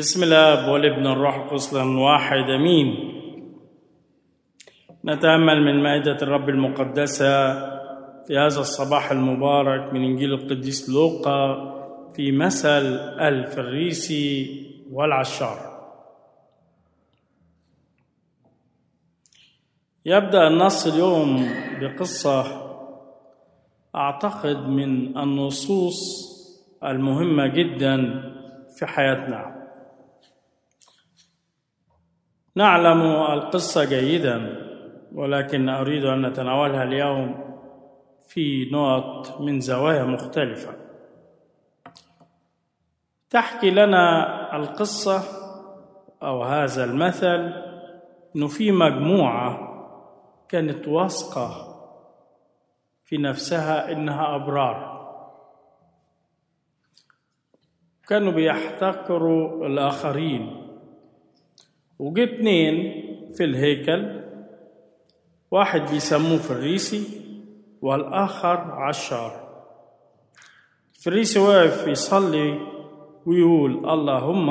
بسم الله والابن الروح القدس واحد آمين. نتأمل من مائدة الرب المقدسة في هذا الصباح المبارك من إنجيل القديس لوقا في مثل الفريسي والعشار. يبدأ النص اليوم بقصة أعتقد من النصوص المهمة جدا في حياتنا. نعلم القصة جيدا ولكن أريد أن نتناولها اليوم في نقط من زوايا مختلفة. تحكي لنا القصة أو هذا المثل أنه في مجموعة كانت واثقة في نفسها إنها أبرار. كانوا بيحتقروا الآخرين. وجه اتنين في الهيكل واحد بيسموه فريسي والآخر عشار فريسي واقف يصلي ويقول اللهم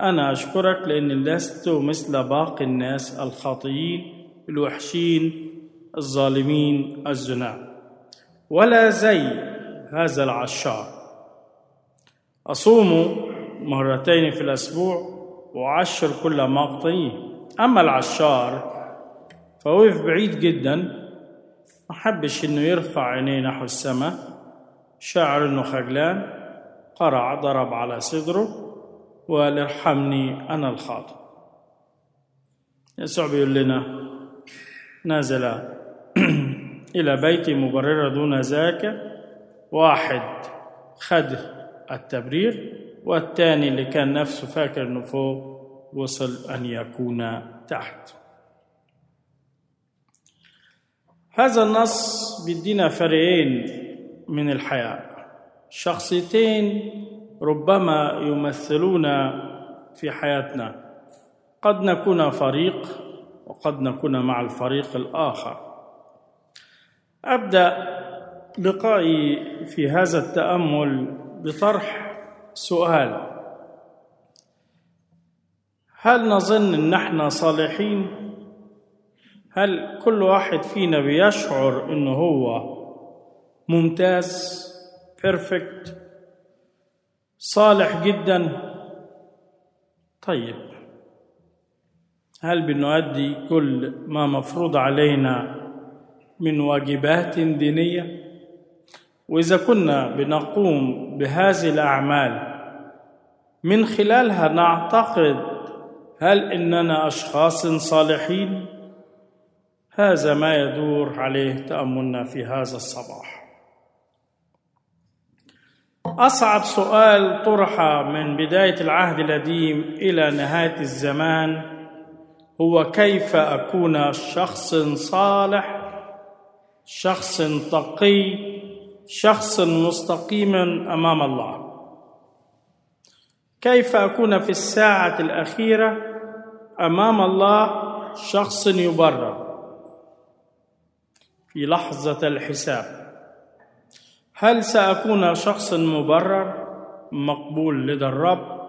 أنا أشكرك لأني لست مثل باقي الناس الخاطئين الوحشين الظالمين الزنا ولا زي هذا العشار أصوم مرتين في الأسبوع وعشر كل أقتنيه أما العشار فوقف بعيد جدا. ما حبش إنه يرفع عينيه نحو السماء. شعر إنه خجلان. قرع ضرب على صدره. وقال ارحمني أنا الخاطئ. يسوع بيقول لنا نزل إلى بيتي مبررة دون ذاك. واحد خد التبرير. والثاني اللي كان نفسه فاكر إنه فوق وصل أن يكون تحت. هذا النص بيدينا فريقين من الحياة. شخصيتين ربما يمثلون في حياتنا. قد نكون فريق وقد نكون مع الفريق الآخر. أبدأ لقائي في هذا التأمل بطرح سؤال. هل نظن ان إحنا صالحين؟ هل كل واحد فينا بيشعر إنه هو ممتاز بيرفكت صالح جدا؟ طيب. هل بنؤدي كل ما مفروض علينا من واجبات دينية؟ وإذا كنا بنقوم بهذه الأعمال من خلالها نعتقد هل إننا أشخاص صالحين؟ هذا ما يدور عليه تأملنا في هذا الصباح. أصعب سؤال طرح من بداية العهد القديم إلى نهاية الزمان هو كيف أكون شخص صالح شخص تقي شخص مستقيما أمام الله. كيف أكون في الساعة الأخيرة أمام الله شخص يبرر؟ في لحظة الحساب. هل سأكون شخص مبرر مقبول لدى الرب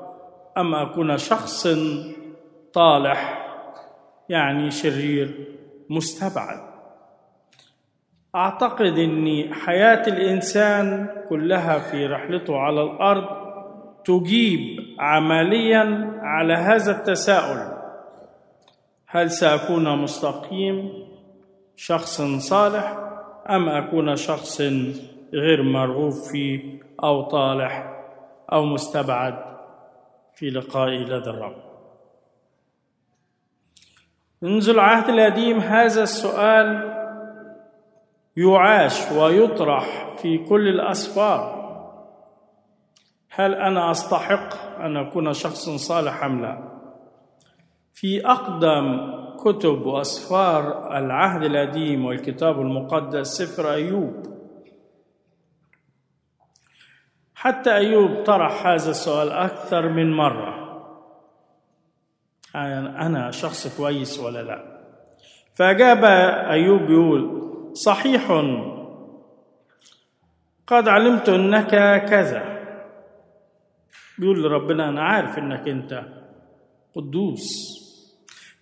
أم أكون شخص طالح يعني شرير مستبعد؟ أعتقد ان حياة الإنسان كلها في رحلته على الأرض تجيب عمليا على هذا التساؤل. هل سأكون مستقيم شخص صالح أم أكون شخص غير مرغوب فيه أو طالح أو مستبعد في لقائي لدى الرب؟ منذ العهد القديم هذا السؤال يعاش ويطرح في كل الأسفار. هل أنا أستحق أن أكون شخص صالح أم لا؟ في أقدم كتب وأسفار العهد القديم والكتاب المقدس سفر أيوب. حتى أيوب طرح هذا السؤال أكثر من مرة. أنا شخص كويس ولا لا؟ فأجاب أيوب يقول صحيح. قد علمت أنك كذا. بيقول لربنا أنا عارف إنك أنت قدوس.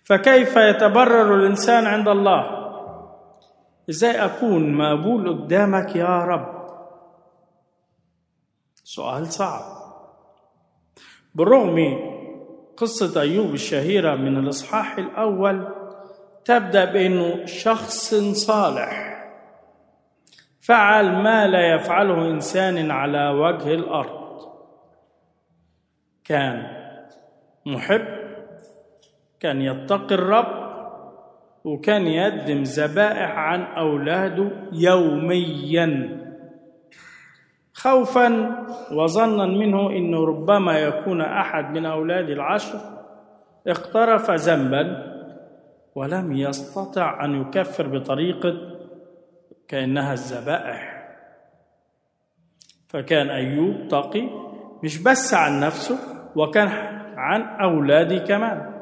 فكيف يتبرر الإنسان عند الله؟ إزاي أكون مقبول قدامك يا رب؟ سؤال صعب. بالرغم قصة أيوب الشهيرة من الإصحاح الأول تبدأ بأنه شخص صالح. فعل ما لا يفعله إنسان على وجه الأرض. كان محب كان يتقي الرب وكان يقدم ذبائح عن أولاده يوميا. خوفا وظنا منه إنه ربما يكون أحد من أولاد العشر. اقترف ذنبا. ولم يستطع أن يكفر بطريقه كأنها الذبائح. فكان أيوب تقي مش بس عن نفسه وكان عن اولاده كمان.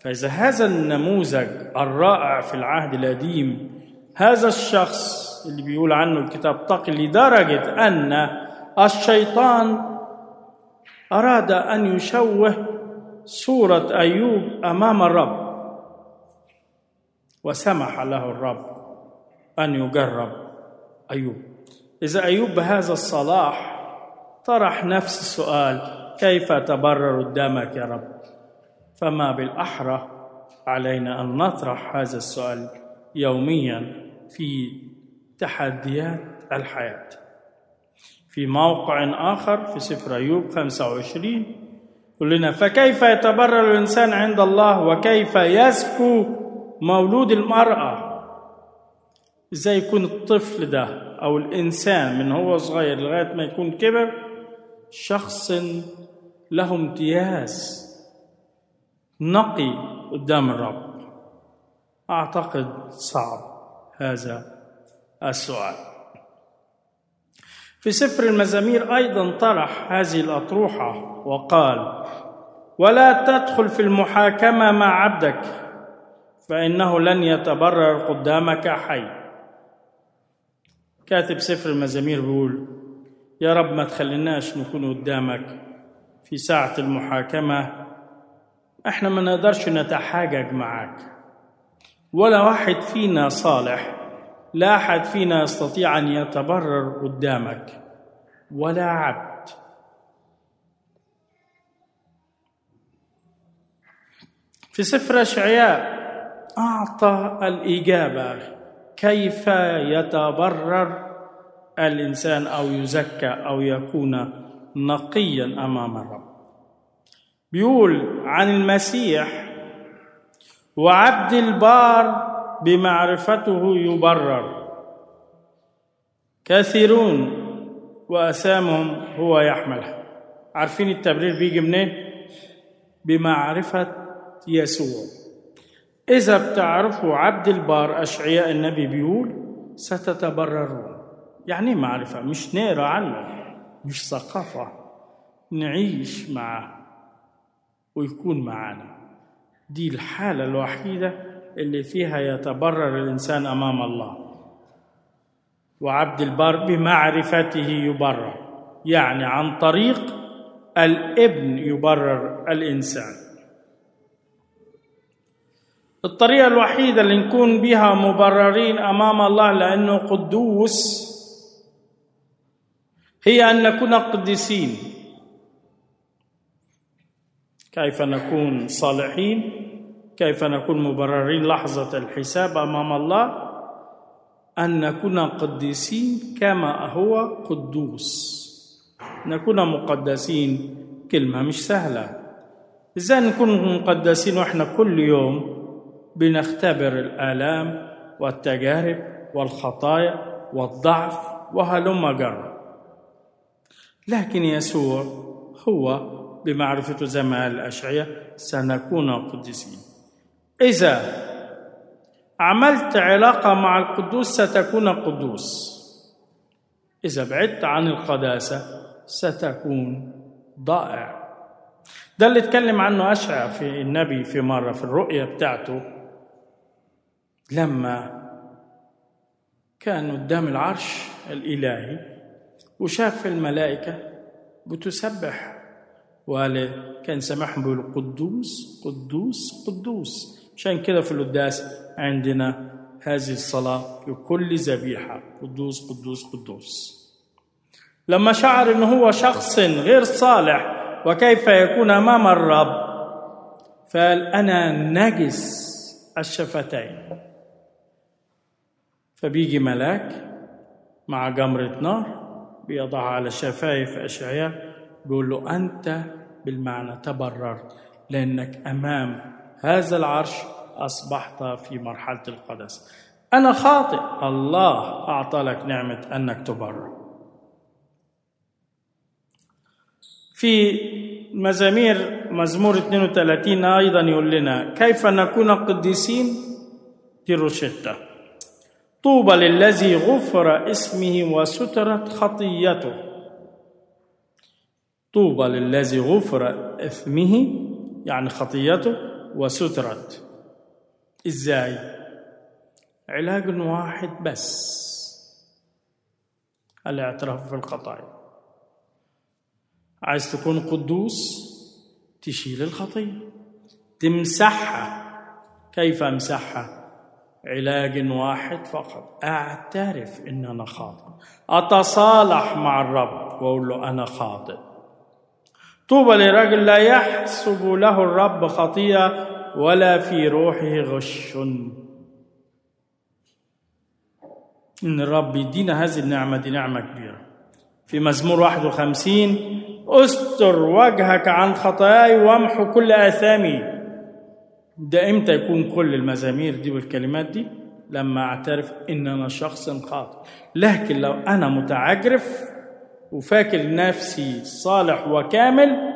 فإذا هذا النموذج الرائع في العهد القديم هذا الشخص اللي بيقول عنه الكتاب تقي لدرجة أن الشيطان أراد أن يشوه صورة أيوب أمام الرب. وسمح له الرب أن يجرب أيوب. إذا أيوب بهذا الصلاح طرح نفس السؤال كيف تبرر قدامك يا رب؟ فما بالأحرى علينا أن نطرح هذا السؤال يوميا في تحديات الحياة. في موقع آخر في سفر أيوب 25 يقول لنا فكيف يتبرر الإنسان عند الله وكيف يزكو مولود المرأة. إزاي يكون الطفل ده أو الإنسان من هو صغير لغاية ما يكون كبر شخص له امتياز نقي قدام الرب. أعتقد صعب هذا السؤال. في سفر المزامير أيضا طرح هذه الأطروحة وقال ولا تدخل في المحاكمة مع عبدك فإنه لن يتبرر قدامك حي. كاتب سفر المزامير بيقول يا رب ما تخليناش نكون قدامك في ساعة المحاكمة. إحنا ما نقدرش نتحاجج معاك. ولا واحد فينا صالح لا أحد فينا يستطيع أن يتبرر قدامك. ولا عبد. في سفر أشعياء أعطى الإجابة كيف يتبرر الإنسان أو يزكى أو يكون نقيا أمام الرب. بيقول عن المسيح وعبد البار بمعرفته يبرر. كثيرون وأسامهم هو يحملها عارفين التبرير بيجي منين؟ بمعرفة يسوع. إذا بتعرفوا عبد البار أشعياء النبي بيقول ستتبررون. يعني معرفة مش نقرأ عنه مش ثقافة. نعيش معه ويكون معنا. دي الحالة الوحيدة اللي فيها يتبرر الإنسان أمام الله. وعبد البر بمعرفته يبرر يعني عن طريق الابن يبرر الإنسان. الطريقة الوحيدة اللي نكون بها مبررين أمام الله لأنه قدوس هي أن نكون قديسين. كيف نكون صالحين؟ كيف نكون مبررين؟ لحظة الحساب أمام الله. أن نكون قديسين كما هو قدوس. نكون مقدسين. كلمة مش سهلة. إزاي نكون مقدسين وإحنا كل يوم بنختبر الآلام والتجارب والخطايا والضعف وهلم جرى لكن يسوع هو ما قال الأشعياء سنكون قديسين. إذا عملت علاقة مع القدوس ستكون قدوس. إذا بعدت عن القداسة ستكون ضائع. ده اللي اتكلم عنه أشعى في النبي في مرة في الرؤية بتاعته لما كان قدام العرش الإلهي وشاف الملائكة بتسبح وقال كان سامحهم بيقول قدوس قدوس قدوس. عشان كده في القداس عندنا هذه الصلاة في كل ذبيحة قدوس قدوس قدوس. لما شعر ان هو شخص غير صالح وكيف يكون أمام الرب فقال أنا نجس الشفتين. فبيجي ملاك مع جمرة نار بيضعها على شفايف أشعياء بيقول له أنت بالمعنى تبررت لأنك أمام هذا العرش أصبحت في مرحلة القدس. أنا خاطئ الله أعطى لك نعمة أنك تبرر. في مزامير مزمور 32 أيضا يقول لنا كيف نكون قديسين؟ دي روشتة طوبى للذي غفر اسمه وسترت خطيته. طوبى للذي غفر اثمه يعني خطيته وسترت. إزاي؟ علاج واحد بس. الاعتراف بالخطايا عايز تكون قدوس؟ تشيل الخطية. تمسحها. كيف أمسحها؟ علاج واحد فقط. أعترف إن أنا خاطئ. أتصالح مع الرب وأقول له أنا خاطئ. طوبى لرجل لا يحسب له الرب خطيئة ولا في روحه غش. إن الرب يدينا هذه النعمة دي نعمة كبيرة. في مزمور 51 أستر وجهك عن خطاياي وامحو كل آثامي ده إمتى يكون كل المزامير دي والكلمات دي؟ لما أعترف ان أنا شخص خاطئ. لكن لو أنا متعجرف وفاكر نفسي صالح وكامل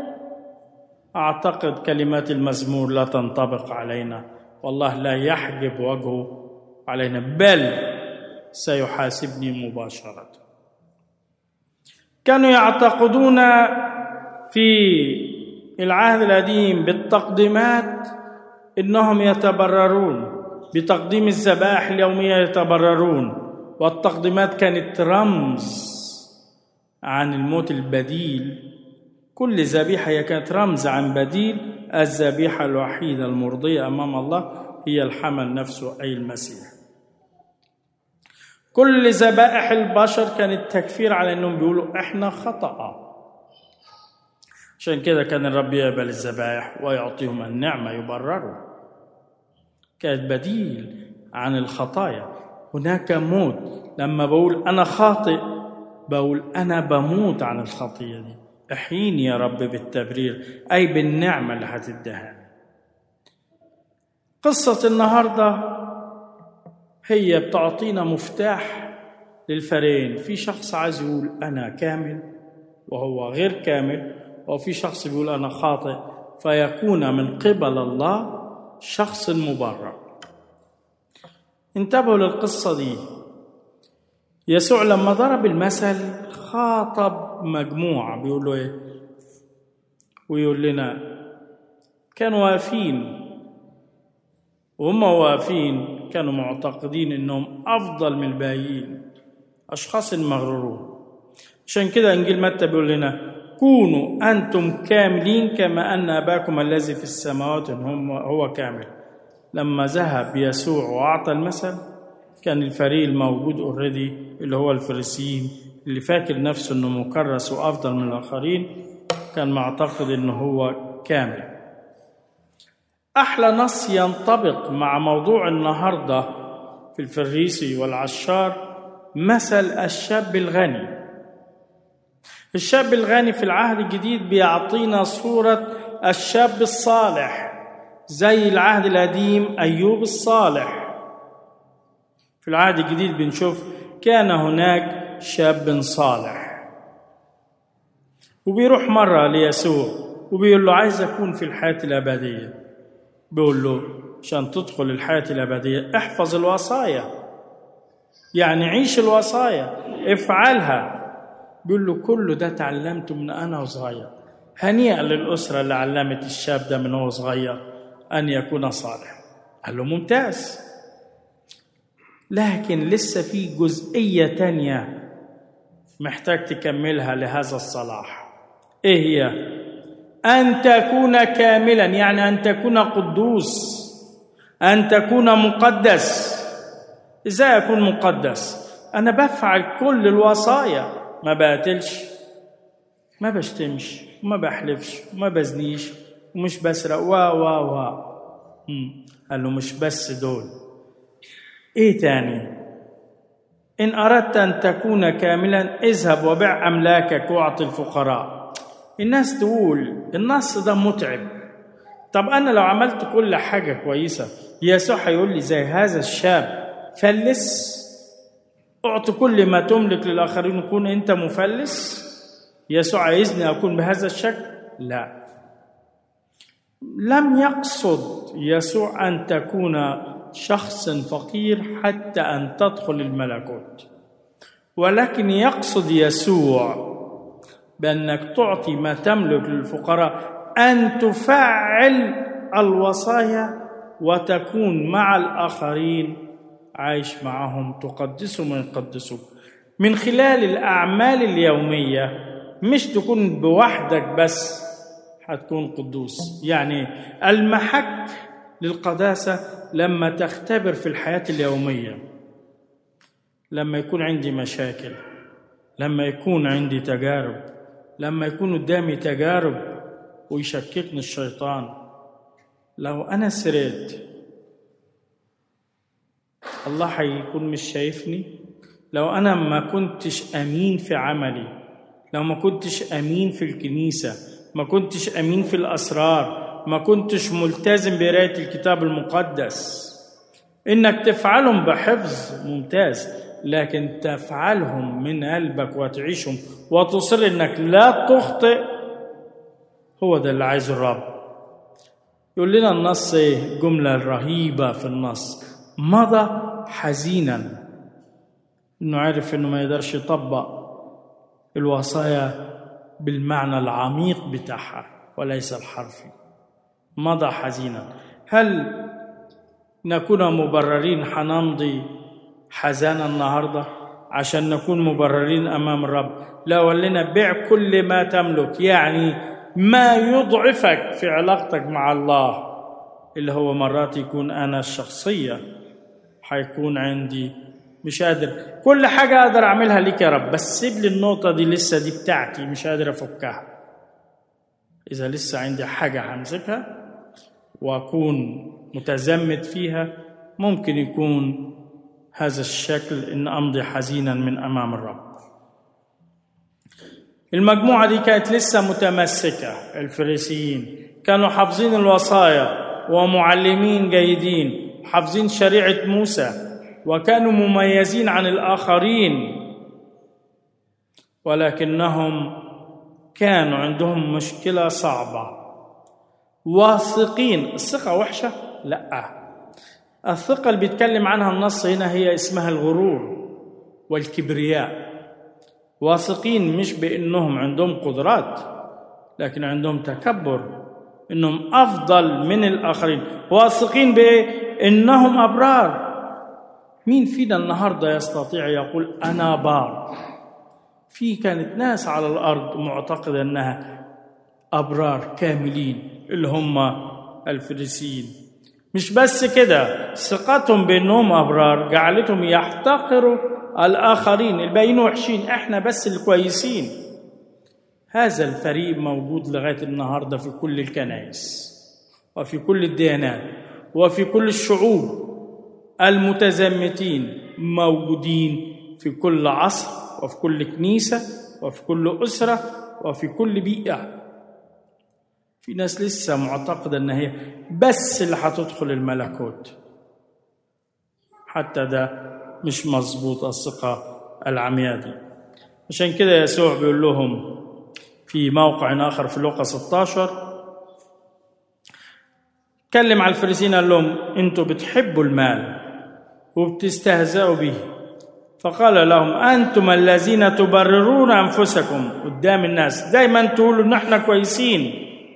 أعتقد كلمات المزمور لا تنطبق علينا. والله لا يحجب وجهه علينا بل سيحاسبني مباشرة. كانوا يعتقدون في العهد القديم بالتقديمات إنهم يتبررون بتقديم الذبائح اليوميه يتبررون والتقديمات كانت رمز عن الموت البديل. كل ذبيحة هي كانت رمز عن بديل. الذبيحة الوحيدة المرضية أمام الله هي الحمل نفسه أي المسيح. كل ذبائح البشر كانت تكفير على إنهم بيقولوا إحنا خطأ. عشان كده كان الرب يقبل الذبائح ويعطيهم النعمة يبرروا. كانت بديل عن الخطايا. هناك موت. لما بقول أنا خاطئ بقول أنا بموت عن الخطية دي. احييني يا رب بالتبرير. أي بالنعمة اللي هتديها قصة النهاردة هي بتعطينا مفتاح للفريقين في شخص عايز يقول أنا كامل وهو غير كامل وفي شخص بيقول أنا خاطئ. فيكون من قبل الله شخص مبرر. انتبهوا للقصة دي. يسوع لما ضرب المثل خاطب مجموعة بيقول له إيه؟ ويقول لنا كانوا واقفين. وهم واقفين كانوا معتقدين إنهم أفضل من الباقيين أشخاص مغرورون. عشان كده إنجيل متى بيقول لنا كونوا أنتم كاملين كما أن أباكم الذي في السماوات هو كامل. لما ذهب يسوع وأعطى المثل كان الفريق الموجود اوريدي اللي هو الفريسيين اللي فاكر نفسه إنه مكرس وأفضل من الآخرين كان معتقد إنه هو كامل. أحلى نص ينطبق مع موضوع النهارده في الفريسي والعشار مثل الشاب الغني. الشاب الغني في العهد الجديد بيعطينا صورة الشاب الصالح زي العهد القديم أيوب الصالح. في العهد الجديد بنشوف كان هناك شاب صالح. وبيروح مرة ليسوع وبيقول له عايز أكون في الحياة الأبدية بيقول له عشان تدخل الحياة الأبدية احفظ الوصايا يعني عيش الوصايا افعلها. بيقول له كل ده تعلمته من أنا وصغير. هنيئا للأسرة اللي علمت الشاب ده من هو صغير أن يكون صالح. قال له ممتاز. لكن لسه في جزئية تانية محتاج تكملها لهذا الصلاح. إيه هي؟ أن تكون كاملا يعني أن تكون قدوس أن تكون مقدس. إزاي أكون مقدس؟ أنا بفعل كل الوصايا. ما بقتلش ما بشتمش وما بحلفش وما بزنيش ومش بسرق. و و و قال له مش بس دول. إيه تاني؟ إن أردت أن تكون كاملا اذهب وبع أملاكك واعطي الفقراء. الناس تقول النص ده متعب. طب أنا لو عملت كل حاجة كويسة يسوع هيقول لي زي هذا الشاب فلس. أعطي كل ما تملك للآخرين وكون أنت مفلس. يسوع عايزني أكون بهذا الشكل؟ لا. لم يقصد يسوع أن تكون شخص فقير حتى أن تدخل الملكوت. ولكن يقصد يسوع بأنك تعطي ما تملك للفقراء أن تفعل الوصايا وتكون مع الآخرين عايش معهم تقدسهم ويقدسوك من خلال الأعمال اليومية مش تكون بوحدك بس هتكون قدوس. يعني المحك للقداسة لما تختبر في الحياة اليومية. لما يكون عندي مشاكل لما يكون عندي تجارب لما يكون قدامي تجارب ويشككني الشيطان. لو أنا سرقت الله هيكون مش شايفني. لو أنا ما كنتش أمين في عملي لو ما كنتش أمين في الكنيسة ما كنتش أمين في الأسرار ما كنتش ملتزم بقراية الكتاب المقدس. إنك تفعلهم بحفظ ممتاز لكن تفعلهم من قلبك وتعيشهم وتصر إنك لا تخطئ. هو ده اللي عايزه الرب. يقول لنا النص إيه؟ جملة رهيبة في النص. مضى حزينا. إنه عارف إنه ما يقدرش يطبق الوصايا بالمعنى العميق بتاعها وليس الحرفي. مضى حزينا. هل نكون مبررين حنمضي حزانا النهارده؟ عشان نكون مبررين أمام الرب. لا ولنا بيع كل ما تملك يعني ما يضعفك في علاقتك مع الله اللي هو مرات يكون أنا الشخصية. حيكون عندي. مش قادر. كل حاجة أقدر أعملها ليك يا رب بس سيب لي النقطة دي لسه دي بتاعتي مش قادر أفكها. إذا لسه عندي حاجة همسكها وأكون متزمت فيها ممكن يكون هذا الشكل إن أمضي حزينا من أمام الرب. المجموعة دي كانت لسه متمسكة الفريسيين. كانوا حافظين الوصايا ومعلمين جيدين. حافظين شريعة موسى وكانوا مميزين عن الآخرين. ولكنهم كانوا عندهم مشكلة صعبة. واثقين. الثقة وحشة؟ لا. الثقة اللي بيتكلم عنها النص هنا هي اسمها الغرور والكبرياء. واثقين مش بأنهم عندهم قدرات لكن عندهم تكبر إنهم أفضل من الآخرين. واثقين بإيه؟ إنهم أبرار. مين فينا النهارده يستطيع يقول أنا بار؟ في كانت ناس على الأرض معتقدة أنها أبرار كاملين اللي هم الفريسيين. مش بس كده ثقتهم بأنهم أبرار جعلتهم يحتقروا الآخرين الباقيين وحشين إحنا بس الكويسين. هذا الفريق موجود لغاية النهارده في كل الكنائس وفي كل الديانات وفي كل الشعوب المتزمتين موجودين في كل عصر وفي كل كنيسة وفي كل أسرة وفي كل بيئة. في ناس لسه معتقدة إن هي بس اللي هتدخل الملكوت. حتى ده مش مظبوط الثقة العمياء دي. عشان كده يسوع بيقول لهم في موقع آخر في لوقا 16 اتكلم على الفريسين قال لهم أنتوا بتحبوا المال وبتستهزئوا به. فقال لهم أنتم الذين تبررون أنفسكم قدام الناس. دايما تقولوا ان إحنا كويسين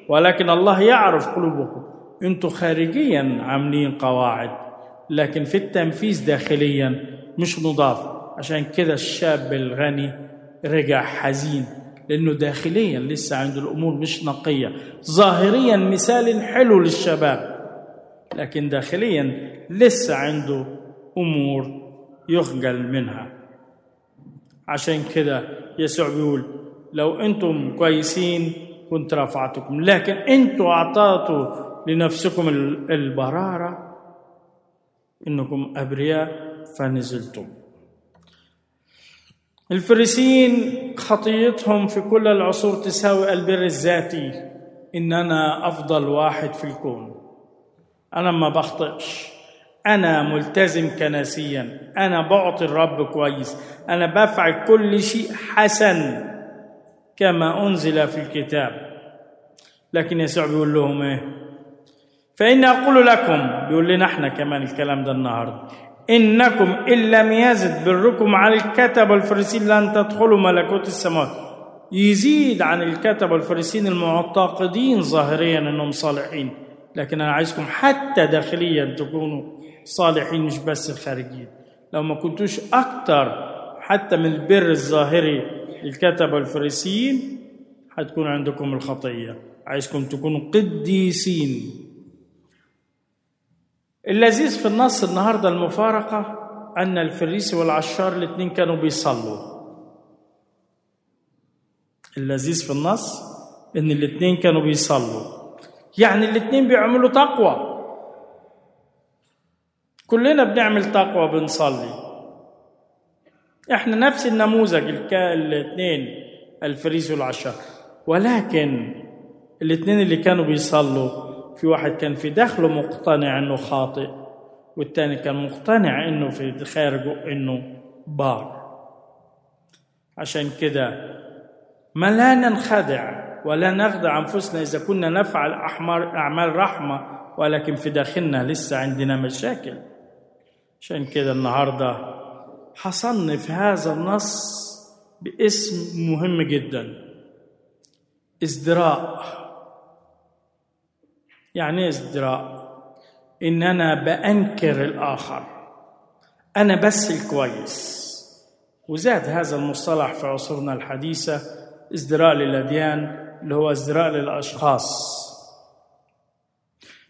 ولكن الله يعرف قلوبكم. أنتوا خارجيا عاملين قواعد لكن في التنفيذ داخليا مش نضاف عشان كده الشاب الغني رجع حزين لأنه داخليا لسه عنده الأمور مش نقية. ظاهريا مثال حلو للشباب. لكن داخليا لسه عنده أمور يخجل منها. عشان كده يسوع بيقول لو أنتم كويسين كنت رفعتكم لكن أنتم أعطيتوا لنفسكم البرارة إنكم أبرياء فنزلتم. الفريسيين خطيتهم في كل العصور تساوي البر الذاتي ان أنا أفضل واحد في الكون. أنا ما بخطئش. أنا ملتزم كنسيا. أنا بعطي الرب كويس. أنا بفعل كل شيء حسن كما أنزل في الكتاب. لكن يسوع بيقول لهم إيه؟ فإني أقول لكم بيقول لنا إحنا كمان الكلام ده النهارده إنكم إن لم يزد بركم على الكتب والفريسين لن تدخلوا ملكوت السماوات. يزيد عن الكتب والفريسين المعتقدين ظاهريا أنهم صالحين. لكن أنا عايزكم حتى داخليا تكونوا صالحين مش بس الخارجين لو ما كنتوش أكتر حتى من البر الظاهري للكتب والفريسيين هتكون عندكم الخطية. عايزكم تكونوا قديسين. اللذيذ في النص النهارده المفارقة أن الفريسي والعشار الاثنين كانوا بيصلوا. اللذيذ في النص إن الاثنين كانوا بيصلوا. يعني الاثنين بيعملوا تقوى. كلنا بنعمل تقوى بنصلي. إحنا نفس النموذج الاثنين الفريسي والعشار ولكن الاثنين اللي كانوا بيصلوا في واحد كان في داخله مقتنع إنه خاطئ والتاني كان مقتنع إنه في خارجه إنه بار. عشان كده ما لا ننخدع ولا نخدع أنفسنا إذا كنا نفعل أعمال رحمة ولكن في داخلنا لسه عندنا مشاكل. عشان كده النهارده حصنف هذا النص باسم مهم جدا. ازدراء. يعني إيه ازدراء؟ إن أنا بأنكر الآخر. أنا بس الكويس. وزاد هذا المصطلح في عصورنا الحديثة ازدراء للأديان. اللي هو ازدراء للأشخاص.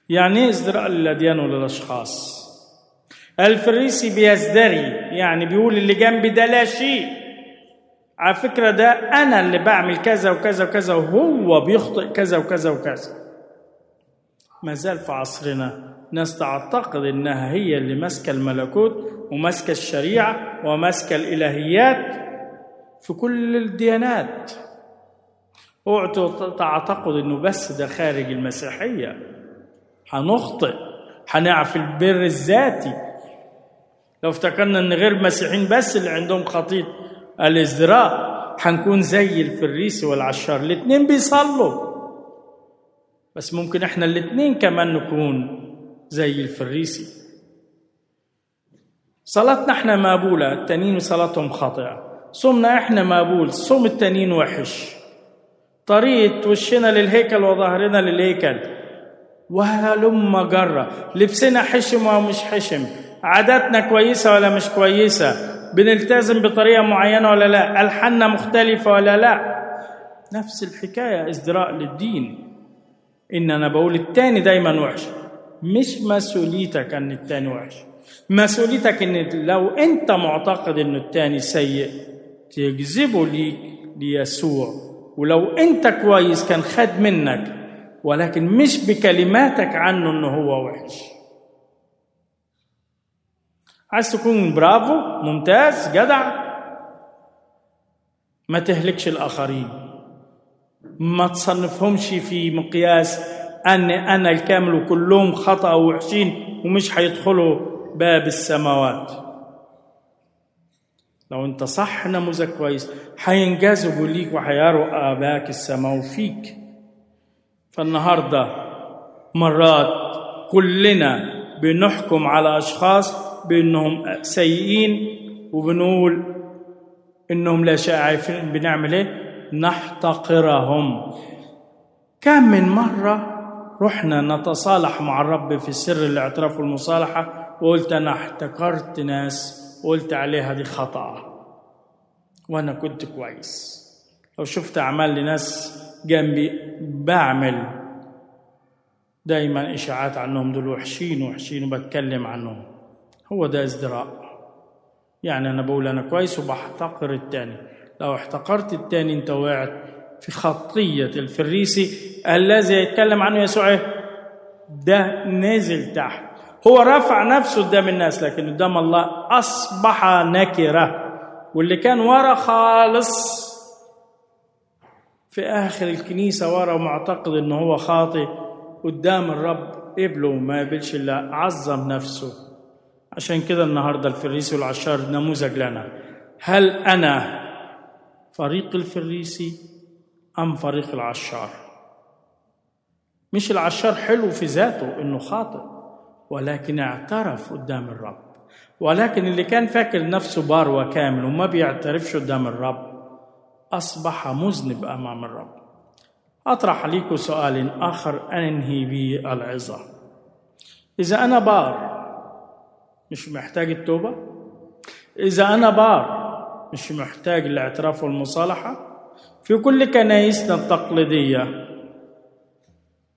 يعني إيه ازدراء للأديان وللأشخاص؟ الفريسي بيزدري يعني بيقول اللي جنبي ده لا شيء. على فكرة ده أنا اللي بعمل كذا وكذا وكذا وهو بيخطئ كذا وكذا وكذا. ما زال في عصرنا ناس تعتقد إنها هي اللي ماسكة الملكوت وماسكة الشريعة وماسكة الإلهيات في كل الديانات. اوعوا تعتقد إنه بس ده خارج المسيحية. هنخطئ. هنعرف البر الذاتي. لو افتكرنا إن غير المسيحيين بس اللي عندهم خطيط الإزدراء هنكون زي الفريسي والعشار. الاثنين بيصلوا. بس ممكن إحنا الاثنين كمان نكون زي الفريسي صلاتنا إحنا مقبولة. التانيين صلاتهم خاطئة. صومنا إحنا مقبول. صوم التانيين وحش. طريقة وشنا للهيكل وظهرنا للهيكل. وهلم جرة لبسنا حشم أو مش حشم. عاداتنا كويسة ولا مش كويسة؟ بنلتزم بطريقة معينة ولا لا؟ ألحاننا مختلفة ولا لا؟ نفس الحكاية ازدراء للدين. ان أنا بقول التاني دايما وحش. مش مسؤوليتك إن التاني وحش. مسؤوليتك إن لو أنت معتقد إن التاني سيء تجذبه ليك ليسوع ولو انت كويس كان خد منك ولكن مش بكلماتك عنه إنه هو وحش. عايز تكون برافو ممتاز جدع. ما تهلكش الآخرين. ما تصنفهمش في مقياس أن أنا الكامل وكلهم خطأ ووحشين ومش هيدخلوا باب السماوات. لو أنت صح نموذج كويس هينجذبوا ليك وهيروا آباك السماء فيك. فالنهاردة مرات كلنا بنحكم على أشخاص بأنهم سيئين وبنقول إنهم لا شيء عارفين بنعمل إيه؟ نحتقرهم. كم من مرة رحنا نتصالح مع الرب في سر الاعتراف والمصالحة وقلت أنا احتقرت ناس. وقلت عليها دي خطأ. وأنا كنت كويس. لو شفت أعمال لناس جنبي بعمل. دايما إشاعات عنهم دول وحشين وحشين وبتكلم عنهم. هو ده ازدراء. يعني أنا بقول أنا كويس وبحتقر التاني. لو احتقرت التاني أنت وقعت في خطية الفريسي الذي يتكلم عنه يسوع ده نزل تحت. هو رفع نفسه قدام الناس لكن قدام الله أصبح نكرة. واللي كان ورا خالص في آخر الكنيسة ورا معتقد إنه هو خاطئ قدام الرب قبله ما يقبلش إلا عظم نفسه. عشان كده النهاردة الفريسي والعشار نموذج لنا. هل أنا فريق الفريسي أم فريق العشار؟ مش العشار حلو في ذاته إنه خاطئ. ولكن اعترف قدام الرب. ولكن اللي كان فاكر نفسه بار وكامل وما بيعترفش قدام الرب أصبح مذنب أمام الرب. أطرح عليكم سؤال آخر أنهي به العظة. إذا أنا بار مش محتاج التوبة؟ إذا أنا بار مش محتاج الاعتراف والمصالحة؟ في كل كنايسنا التقليدية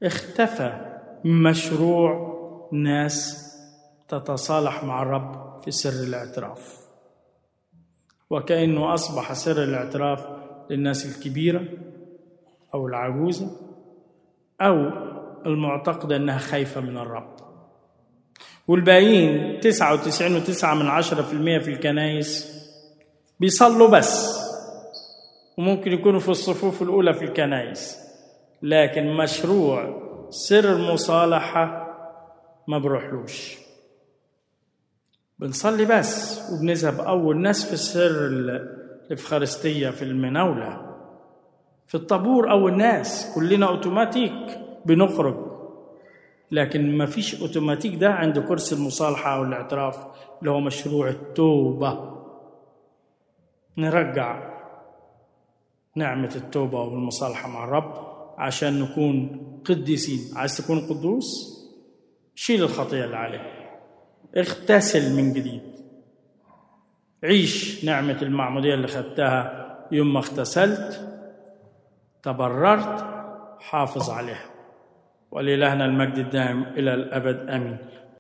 اختفى مشروع ناس تتصالح مع الرب في سر الاعتراف. وكأنه أصبح سر الاعتراف للناس الكبيرة أو العجوزة أو المعتقدة أنها خايفة من الرب. والباقيين تسعة وتسعين وتسعة من عشرة في المية في الكنايس بيصلوا بس وممكن يكونوا في الصفوف الأولى في الكنايس لكن مشروع سر المصالحة ما بروحلوش. بنصلي بس وبنذهب أول ناس في سر الإفخارستية في المناولة. في الطابور أول ناس كلنا أوتوماتيك بنخرج. لكن ما فيش أوتوماتيك ده عند كرسي المصالحة أو الأعتراف اللي هو مشروع التوبة. نرجع نعمة التوبة والمصالحة مع الرب عشان نكون قديسين. عايز تكون قدوس؟ شيل الخطية اللي عليك. اغتسل من جديد. عيش نعمة المعمودية اللي خدتها. يوم ما اغتسلت تبررت حافظ عليها. ولإلهنا المجد الدائم إلى الأبد. آمين.